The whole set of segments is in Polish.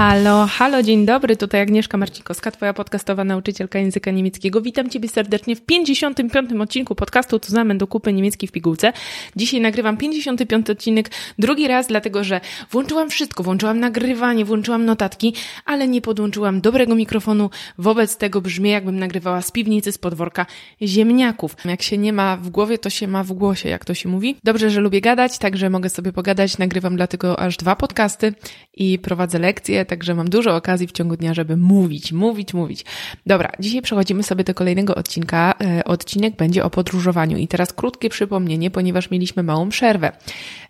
Halo, halo, dzień dobry, tutaj Agnieszka Marcikowska, Twoja podcastowa nauczycielka języka niemieckiego. Witam Ciebie serdecznie w 55. odcinku podcastu Tu do kupy niemiecki w pigułce. Dzisiaj nagrywam 55 odcinek drugi raz, dlatego że włączyłam wszystko, włączyłam nagrywanie, włączyłam notatki, ale nie podłączyłam dobrego mikrofonu, wobec tego brzmi jakbym nagrywała z piwnicy, z podworka ziemniaków. Jak się nie ma w głowie, to się ma w głosie, jak to się mówi. Dobrze, że lubię gadać, także mogę sobie pogadać, nagrywam dlatego aż dwa podcasty i prowadzę lekcje, także mam dużo okazji w ciągu dnia, żeby mówić, mówić, mówić. Dobra, dzisiaj przechodzimy sobie do kolejnego odcinka. E, odcinek będzie o podróżowaniu i teraz krótkie przypomnienie, ponieważ mieliśmy małą przerwę.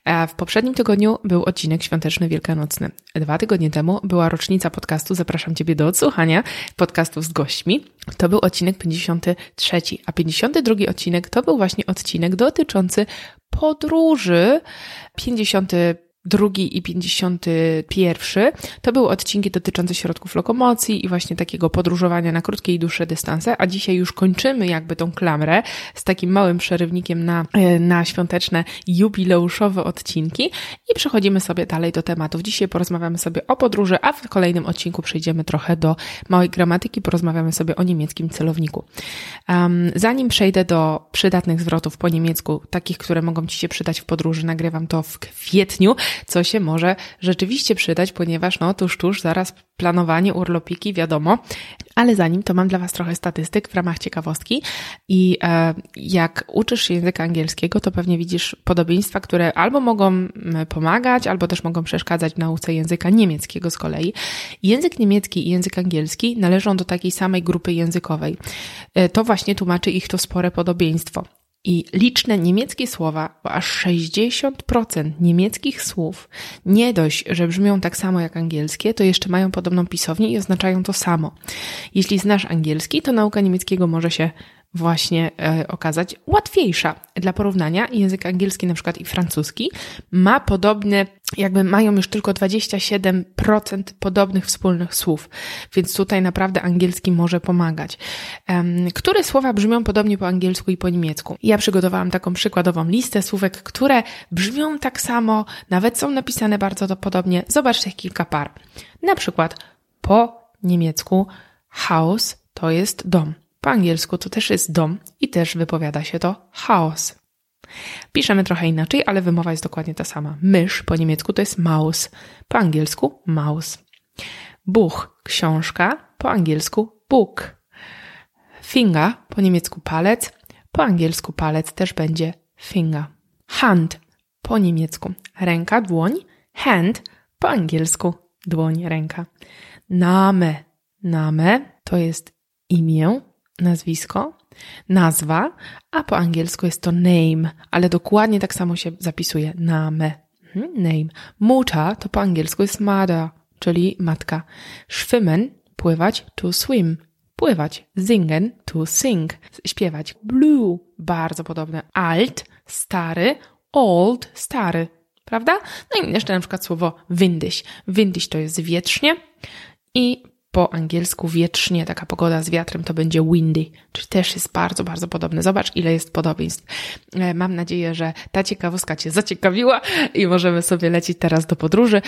E, w poprzednim tygodniu był odcinek świąteczny wielkanocny. Dwa tygodnie temu była rocznica podcastu. Zapraszam Ciebie do odsłuchania podcastów z gośćmi. To był odcinek 53, a 52 odcinek to był właśnie odcinek dotyczący podróży. 50 drugi i 51 to były odcinki dotyczące środków lokomocji i właśnie takiego podróżowania na krótkie i dłuższe dystanse, a dzisiaj już kończymy jakby tą klamrę z takim małym przerywnikiem na, e, na świąteczne, jubileuszowe odcinki i przechodzimy sobie dalej do tematów. Dzisiaj porozmawiamy sobie o podróży, a w kolejnym odcinku przejdziemy trochę do małej gramatyki, porozmawiamy sobie o niemieckim celowniku. Um, zanim przejdę do przydatnych zwrotów po niemiecku, takich, które mogą Ci się przydać w podróży, nagrywam to w kwietniu, co się może rzeczywiście przydać, ponieważ no tuż, tuż, zaraz planowanie, urlopiki, wiadomo. Ale zanim to mam dla Was trochę statystyk w ramach ciekawostki i e, jak uczysz się języka angielskiego, to pewnie widzisz podobieństwa, które albo mogą pomagać, albo też mogą przeszkadzać w nauce języka niemieckiego z kolei. Język niemiecki i język angielski należą do takiej samej grupy językowej. E, to właśnie tłumaczy ich to spore podobieństwo. I liczne niemieckie słowa, bo aż 60% niemieckich słów nie dość, że brzmią tak samo jak angielskie, to jeszcze mają podobną pisownię i oznaczają to samo. Jeśli znasz angielski, to nauka niemieckiego może się właśnie e, okazać łatwiejsza. Dla porównania język angielski na przykład i francuski ma podobne, jakby mają już tylko 27% podobnych wspólnych słów, więc tutaj naprawdę angielski może pomagać. Które słowa brzmią podobnie po angielsku i po niemiecku? Ja przygotowałam taką przykładową listę słówek, które brzmią tak samo, nawet są napisane bardzo podobnie. Zobaczcie kilka par. Na przykład po niemiecku house to jest dom. Po angielsku to też jest dom i też wypowiada się to house. Piszemy trochę inaczej, ale wymowa jest dokładnie ta sama. Mysz po niemiecku to jest Maus, po angielsku mouse. Buch, książka, po angielsku book. Finger, po niemiecku palec, po angielsku palec też będzie finger. Hand, po niemiecku ręka, dłoń, hand, po angielsku dłoń, ręka. Name, name to jest imię, nazwisko, nazwa, a po angielsku jest to name, ale dokładnie tak samo się zapisuje name. Mhm, name. Muta to po angielsku jest mother, czyli matka. Schwimmen, pływać, to swim. Pływać. Singen, to sing. Śpiewać. Blue, bardzo podobne. Alt, stary. Old, stary. Prawda? No i jeszcze na przykład słowo windyś. Windyś to jest wietrznie i po angielsku wietrznie, taka pogoda z wiatrem to będzie windy, czyli też jest bardzo, bardzo podobne. Zobacz, ile jest podobieństw. E, mam nadzieję, że ta ciekawostka Cię zaciekawiła i możemy sobie lecieć teraz do podróży.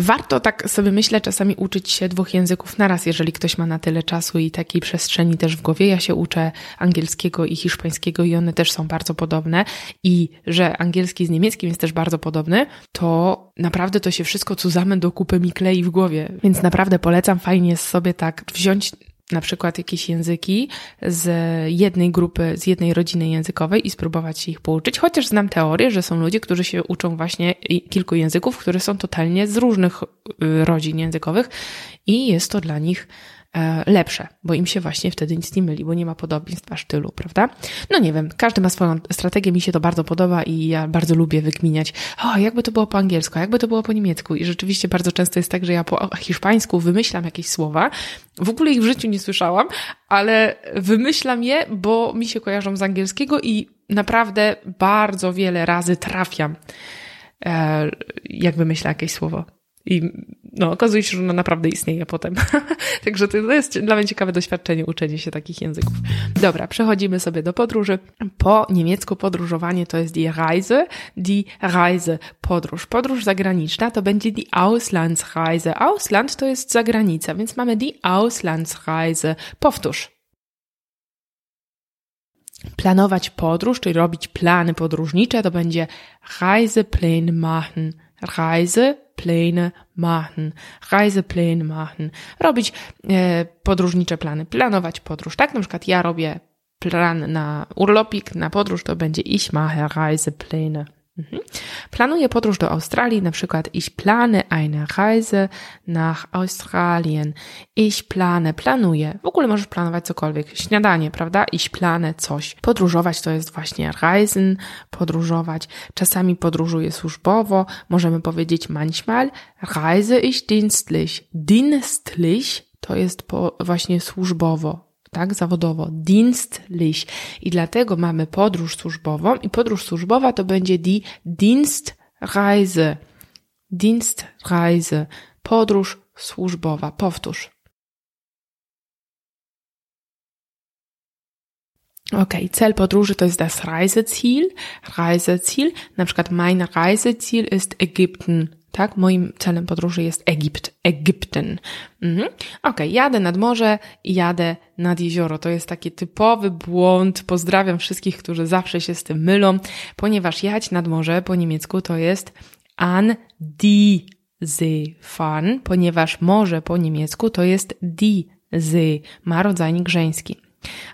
Warto tak sobie myślę czasami uczyć się dwóch języków naraz, jeżeli ktoś ma na tyle czasu i takiej przestrzeni też w głowie. Ja się uczę angielskiego i hiszpańskiego i one też są bardzo podobne i że angielski z niemieckim jest też bardzo podobny, to naprawdę to się wszystko zusammen do kupy mi klei w głowie. Więc naprawdę polecam, fajnie sobie tak wziąć na przykład jakieś języki z jednej grupy, z jednej rodziny językowej i spróbować się ich pouczyć, chociaż znam teorię, że są ludzie, którzy się uczą właśnie kilku języków, które są totalnie z różnych y, rodzin językowych i jest to dla nich lepsze, bo im się właśnie wtedy nic nie myli, bo nie ma podobieństwa sztylu, prawda? No nie wiem, każdy ma swoją strategię, mi się to bardzo podoba i ja bardzo lubię wykminiać, o, jakby to było po angielsku, jakby to było po niemiecku i rzeczywiście bardzo często jest tak, że ja po hiszpańsku wymyślam jakieś słowa, w ogóle ich w życiu nie słyszałam, ale wymyślam je, bo mi się kojarzą z angielskiego i naprawdę bardzo wiele razy trafiam, e, jak wymyślę jakieś słowo. I no, okazuje się, że ona naprawdę istnieje potem. Także to jest dla mnie ciekawe doświadczenie, uczenie się takich języków. Dobra, przechodzimy sobie do podróży. Po niemiecku podróżowanie to jest die Reise, die Reise, podróż. Podróż zagraniczna to będzie die Auslandsreise. Ausland to jest zagranica, więc mamy die Auslandsreise. Powtórz. Planować podróż, czyli robić plany podróżnicze, to będzie Reisepläne machen. Reisepläne machen. Reisepläne machen. Robić e, podróżnicze plany, planować podróż. Tak, na przykład ja robię plan na urlopik, na podróż, to będzie ich mache Reisepläne. Mhm. Planuję podróż do Australii, na przykład ich plane eine Reise nach Australien. Ich plane, planuję. W ogóle możesz planować cokolwiek. Śniadanie, prawda? Ich plane coś. Podróżować to jest właśnie reisen, podróżować. Czasami podróżuję służbowo. Możemy powiedzieć manchmal reise ich dienstlich. Dienstlich to jest po, właśnie służbowo tak, zawodowo, dienstlich. I dlatego mamy podróż służbową i podróż służbowa to będzie die Dienstreise. Dienstreise. Podróż służbowa. Powtórz. Ok, cel podróży to jest das Reiseziel. Reiseziel, na przykład mein Reiseziel ist Ägypten. Tak, moim celem podróży jest Egipt, Egipten. Mhm. Ok, jadę nad morze i jadę nad jezioro. To jest taki typowy błąd. Pozdrawiam wszystkich, którzy zawsze się z tym mylą, ponieważ jać nad morze po niemiecku to jest an die See fahren, ponieważ morze po niemiecku to jest die See, ma rodzajnik żeński.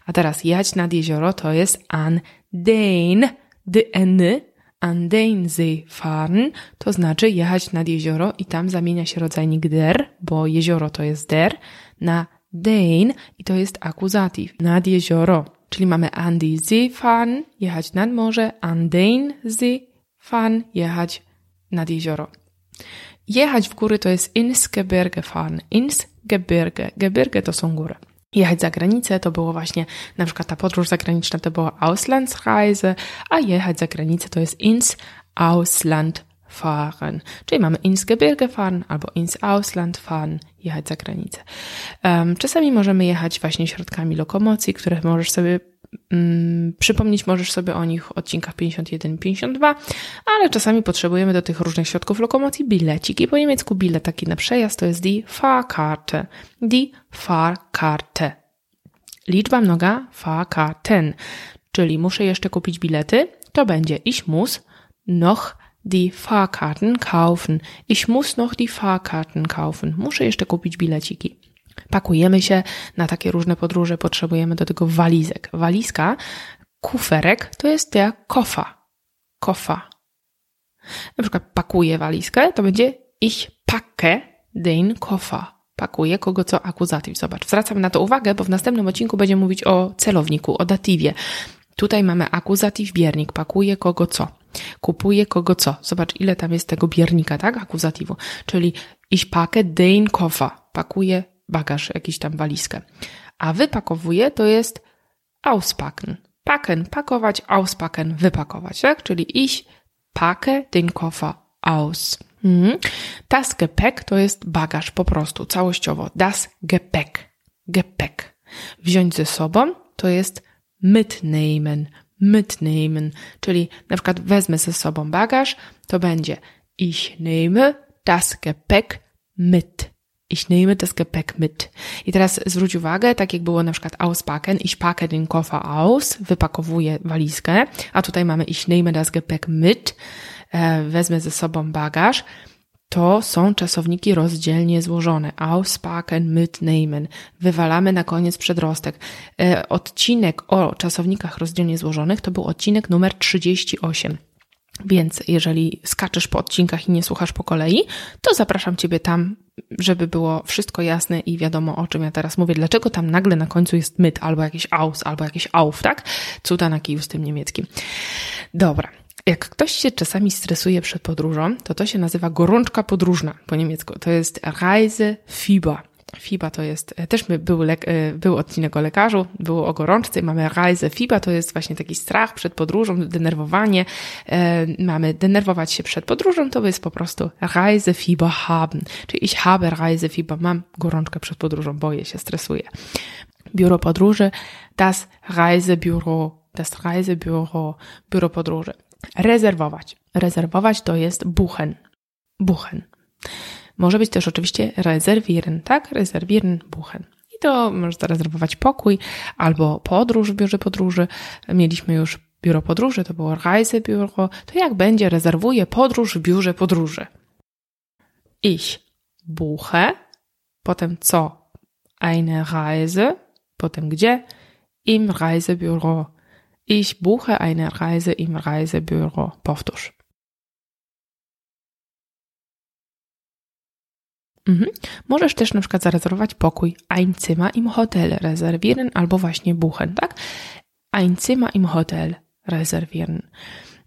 A teraz jać nad jezioro to jest an den, den, an den See fahren, to znaczy jechać nad jezioro i tam zamienia się rodzajnik der, bo jezioro to jest der, na den i to jest akuzatyw, nad jezioro. Czyli mamy an die See fahren, jechać nad morze, an den See fahren, jechać nad jezioro. Jechać w góry to jest ins Gebirge fahren, ins Gebirge. Gebirge to są góry jechać za granicę, to było właśnie na przykład ta podróż zagraniczna to była Auslandsreise, a jechać za granicę to jest ins Ausland fahren. Czyli mamy ins Gebirge fahren albo ins Ausland fahren, jechać za granicę. Um, czasami możemy jechać właśnie środkami lokomocji, które możesz sobie przypomnieć możesz sobie o nich w odcinkach 51 i 52, ale czasami potrzebujemy do tych różnych środków lokomocji bileciki. Po niemiecku bilet taki na przejazd to jest die Fahrkarte. Die Fahrkarte. Liczba mnoga Fahrkarten, czyli muszę jeszcze kupić bilety, to będzie ich muss noch die Fahrkarten kaufen. Ich muss noch die Fahrkarten kaufen. Muszę jeszcze kupić bileciki. Pakujemy się na takie różne podróże, potrzebujemy do tego walizek. Walizka, kuferek to jest ta kofa. Kofa. Na przykład pakuję walizkę, to będzie ich packe den Koffer. Pakuję kogo co akuzatyw. Zobacz, zwracam na to uwagę, bo w następnym odcinku będziemy mówić o celowniku, o datywie. Tutaj mamy akuzatyw, biernik, pakuje kogo co. Kupuje kogo co. Zobacz, ile tam jest tego biernika, tak? Akuzatywu. Czyli ich packe den Koffer. Pakuję bagaż, jakiś tam walizkę. A wypakowuje to jest auspacken. Packen, pakować, auspacken, wypakować, tak? Czyli ich packe den Koffer aus. Mhm. Das Gepäck to jest bagaż po prostu, całościowo. Das Gepäck. Gepäck. Wziąć ze sobą to jest mitnehmen. Mitnehmen. Czyli na przykład wezmę ze sobą bagaż, to będzie ich nehme das Gepäck mit. Ich nehme das Gepäck mit. I teraz zwróć uwagę, tak jak było na przykład auspacken, ich packe den Koffer aus, wypakowuję walizkę, a tutaj mamy ich nehme das Gepäck mit, e, wezmę ze sobą bagaż. To są czasowniki rozdzielnie złożone. Auspacken, mitnehmen. Wywalamy na koniec przedrostek. E, odcinek o czasownikach rozdzielnie złożonych to był odcinek numer 38. Więc jeżeli skaczesz po odcinkach i nie słuchasz po kolei, to zapraszam Ciebie tam, żeby było wszystko jasne i wiadomo, o czym ja teraz mówię. Dlaczego tam nagle na końcu jest myt, albo jakiś aus, albo jakiś auf, tak? Cuda na kiju z tym niemieckim. Dobra. Jak ktoś się czasami stresuje przed podróżą, to to się nazywa gorączka podróżna po niemiecku. To jest Reisefieber. FIBA to jest, e, też był, lek, e, był odcinek o lekarzu, było o gorączce, mamy Reise FIBA, to jest właśnie taki strach przed podróżą, denerwowanie, e, mamy denerwować się przed podróżą, to jest po prostu Reise FIBA haben, czyli ich habe Reise FIBA, mam gorączkę przed podróżą, boję się, stresuję. Biuro podróży, das Reisebüro, das Reisebüro, biuro podróży. Rezerwować. Rezerwować to jest buchen. Buchen. Może być też oczywiście rezerwieren, tak? Rezerwieren, buchen. I to możesz zarezerwować pokój albo podróż w biurze podróży. Mieliśmy już biuro podróży, to było Reisebiuro. To jak będzie, rezerwuję podróż w biurze podróży. Ich buche, potem co? Eine Reise, potem gdzie? Im Reisebüro. Ich buche eine Reise im Reisebüro. Powtórz. Mhm. Możesz też na przykład zarezerwować pokój ein im Hotel rezerwieren albo właśnie buchen, tak? Ein im Hotel rezerwieren.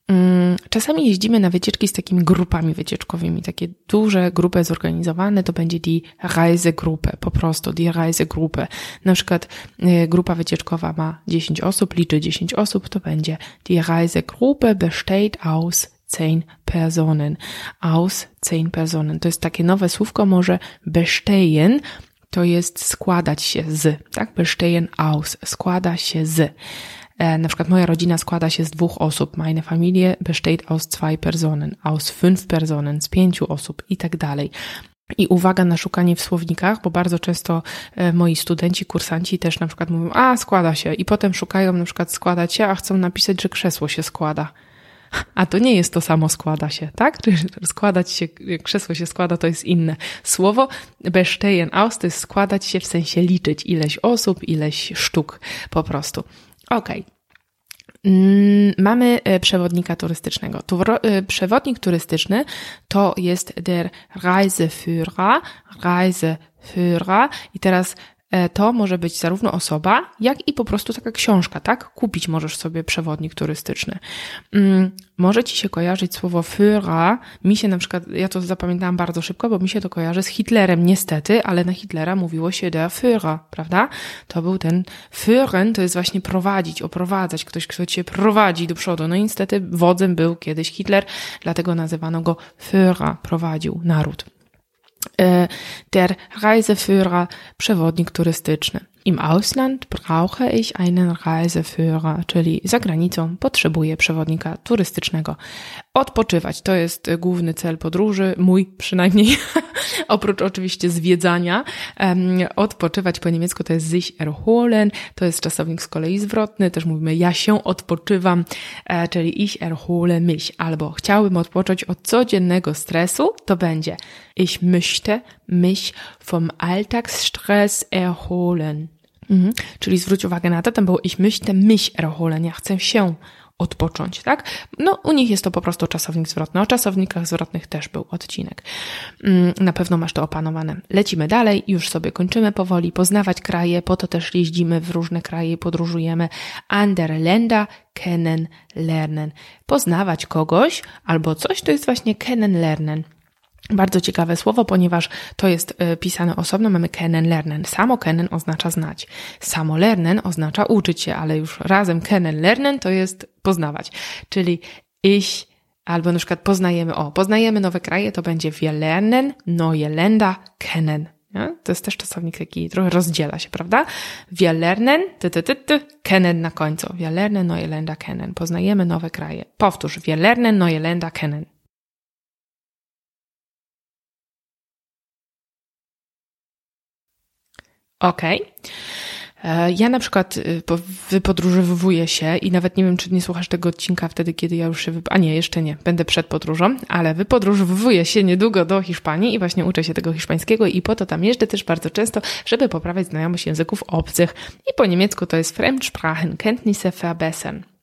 Mm, czasami jeździmy na wycieczki z takimi grupami wycieczkowymi, takie duże grupy zorganizowane, to będzie die Reisegruppe, po prostu die Reisegruppe. Na przykład y, grupa wycieczkowa ma 10 osób, liczy 10 osób, to będzie die Reisegruppe besteht aus zehn Personen. Aus zehn Personen. To jest takie nowe słówko, może bestehen, to jest składać się z, tak? Bestehen aus, składa się z. E, na przykład moja rodzina składa się z dwóch osób. Meine Familie besteht aus zwei Personen, aus fünf Personen, z pięciu osób i tak dalej. I uwaga na szukanie w słownikach, bo bardzo często e, moi studenci, kursanci też na przykład mówią, a składa się, i potem szukają na przykład składać się, a chcą napisać, że krzesło się składa. A to nie jest to samo składa się, tak? Składać się, krzesło się składa, to jest inne. Słowo bestehen aus to jest składać się w sensie liczyć ileś osób, ileś sztuk po prostu. Okej. Okay. Mm, mamy e, przewodnika turystycznego. E, przewodnik turystyczny to jest der Reiseführer, Reiseführer i teraz to może być zarówno osoba, jak i po prostu taka książka, tak? Kupić możesz sobie przewodnik turystyczny. Mm, może ci się kojarzyć słowo Führer. Mi się na przykład, ja to zapamiętałam bardzo szybko, bo mi się to kojarzy z Hitlerem, niestety, ale na Hitlera mówiło się der Führer, prawda? To był ten Führen, to jest właśnie prowadzić, oprowadzać, ktoś, kto cię prowadzi do przodu. No i niestety wodzem był kiedyś Hitler, dlatego nazywano go Führer, prowadził naród. E, der Reiseführer, przewodnik turystyczny. Im Ausland brauche ich einen Reiseführer, czyli za granicą potrzebuję przewodnika turystycznego. Odpoczywać to jest główny cel podróży, mój przynajmniej, oprócz oczywiście zwiedzania. Odpoczywać po niemiecku to jest sich erholen, to jest czasownik z kolei zwrotny, też mówimy ja się odpoczywam, e, czyli ich erhole mich, albo chciałbym odpocząć od codziennego stresu, to będzie ich möchte mich vom Alltagsstress erholen. Mhm. Czyli zwróć uwagę na to, tam było ich möchte mich erholen, ja chcę się odpocząć, tak? No, u nich jest to po prostu czasownik zwrotny. O czasownikach zwrotnych też był odcinek. Mm, na pewno masz to opanowane. Lecimy dalej, już sobie kończymy powoli, poznawać kraje, po to też jeździmy w różne kraje, podróżujemy. Andere Länder kennen, lernen. Poznawać kogoś albo coś, to jest właśnie kennen, lernen. Bardzo ciekawe słowo, ponieważ to jest e, pisane osobno, mamy kennen lernen. Samo kennen oznacza znać. Samo lernen oznacza uczyć się, ale już razem kennen lernen to jest poznawać. Czyli ich albo na przykład poznajemy, o, poznajemy nowe kraje, to będzie wir lernen neue Länder kennen. To jest też czasownik taki, trochę rozdziela się, prawda? Wir lernen, ty, ty, ty, ty, kennen na końcu. Wir lernen neue Länder kennen. Poznajemy nowe kraje. Powtórz, wir lernen neue Länder kennen. Okej. Okay. E, ja na przykład y, wypodróżowuję się i nawet nie wiem, czy nie słuchasz tego odcinka wtedy, kiedy ja już się, wyp- a nie, jeszcze nie, będę przed podróżą, ale wypodróżowuję się niedługo do Hiszpanii i właśnie uczę się tego hiszpańskiego i po to tam jeżdżę też bardzo często, żeby poprawiać znajomość języków obcych i po niemiecku to jest Fremdsprachen, Kenntnisse verbessern.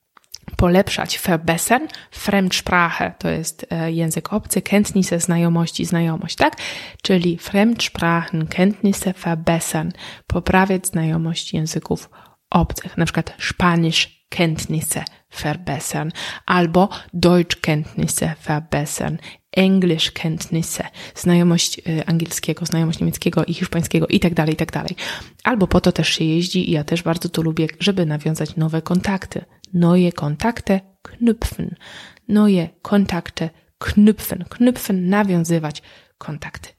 Polepszać verbessern, Fremdsprache to jest e, język obcy, Kenntnisse, znajomości, znajomość, tak? Czyli Fremdsprachen, Kenntnisse verbessern, poprawiać znajomość języków obcych, na przykład Spanisch Kenntnisse verbessern albo Deutschkenntnisse verbessern, Englischkenntnisse, znajomość y, angielskiego, znajomość niemieckiego i hiszpańskiego i tak dalej, i tak dalej. Albo po to też się jeździ i ja też bardzo tu lubię, żeby nawiązać nowe kontakty. Neue Kontakte knüpfen. Neue Kontakte knüpfen. Knüpfen, nawiązywać kontakty.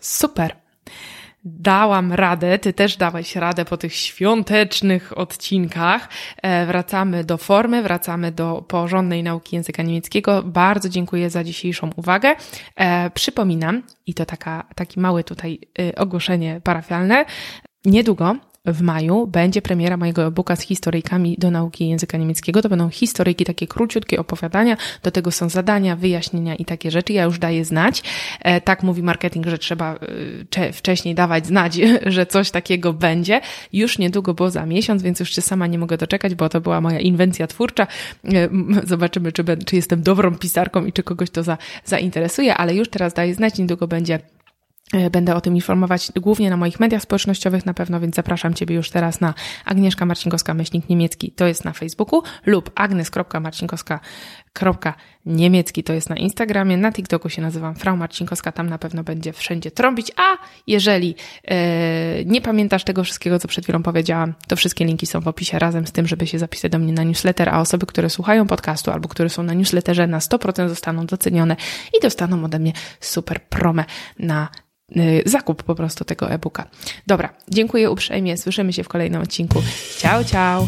Super dałam radę, ty też dałeś radę po tych świątecznych odcinkach. E, wracamy do formy, wracamy do porządnej nauki języka niemieckiego. Bardzo dziękuję za dzisiejszą uwagę. E, przypominam, i to taka, taki mały tutaj y, ogłoszenie parafialne, niedługo w maju będzie premiera mojego e-booka z historyjkami do nauki języka niemieckiego. To będą historyjki, takie króciutkie opowiadania, do tego są zadania, wyjaśnienia i takie rzeczy. Ja już daję znać. E, tak mówi marketing, że trzeba e, wcześniej dawać znać, że coś takiego będzie. Już niedługo, bo za miesiąc, więc już się sama nie mogę doczekać, bo to była moja inwencja twórcza. E, zobaczymy, czy, czy jestem dobrą pisarką i czy kogoś to za, zainteresuje, ale już teraz daję znać, niedługo będzie będę o tym informować głównie na moich mediach społecznościowych na pewno, więc zapraszam Ciebie już teraz na Agnieszka Marcinkowska, myślnik niemiecki, to jest na Facebooku, lub agnes.marcinkowska.niemiecki, to jest na Instagramie, na TikToku się nazywam Frau Marcinkowska, tam na pewno będzie wszędzie trąbić, a jeżeli e, nie pamiętasz tego wszystkiego, co przed chwilą powiedziałam, to wszystkie linki są w opisie razem z tym, żeby się zapisać do mnie na newsletter, a osoby, które słuchają podcastu albo które są na newsletterze na 100% zostaną docenione i dostaną ode mnie super promę na Y, zakup po prostu tego e-booka. Dobra, dziękuję uprzejmie, słyszymy się w kolejnym odcinku. Ciao, ciao!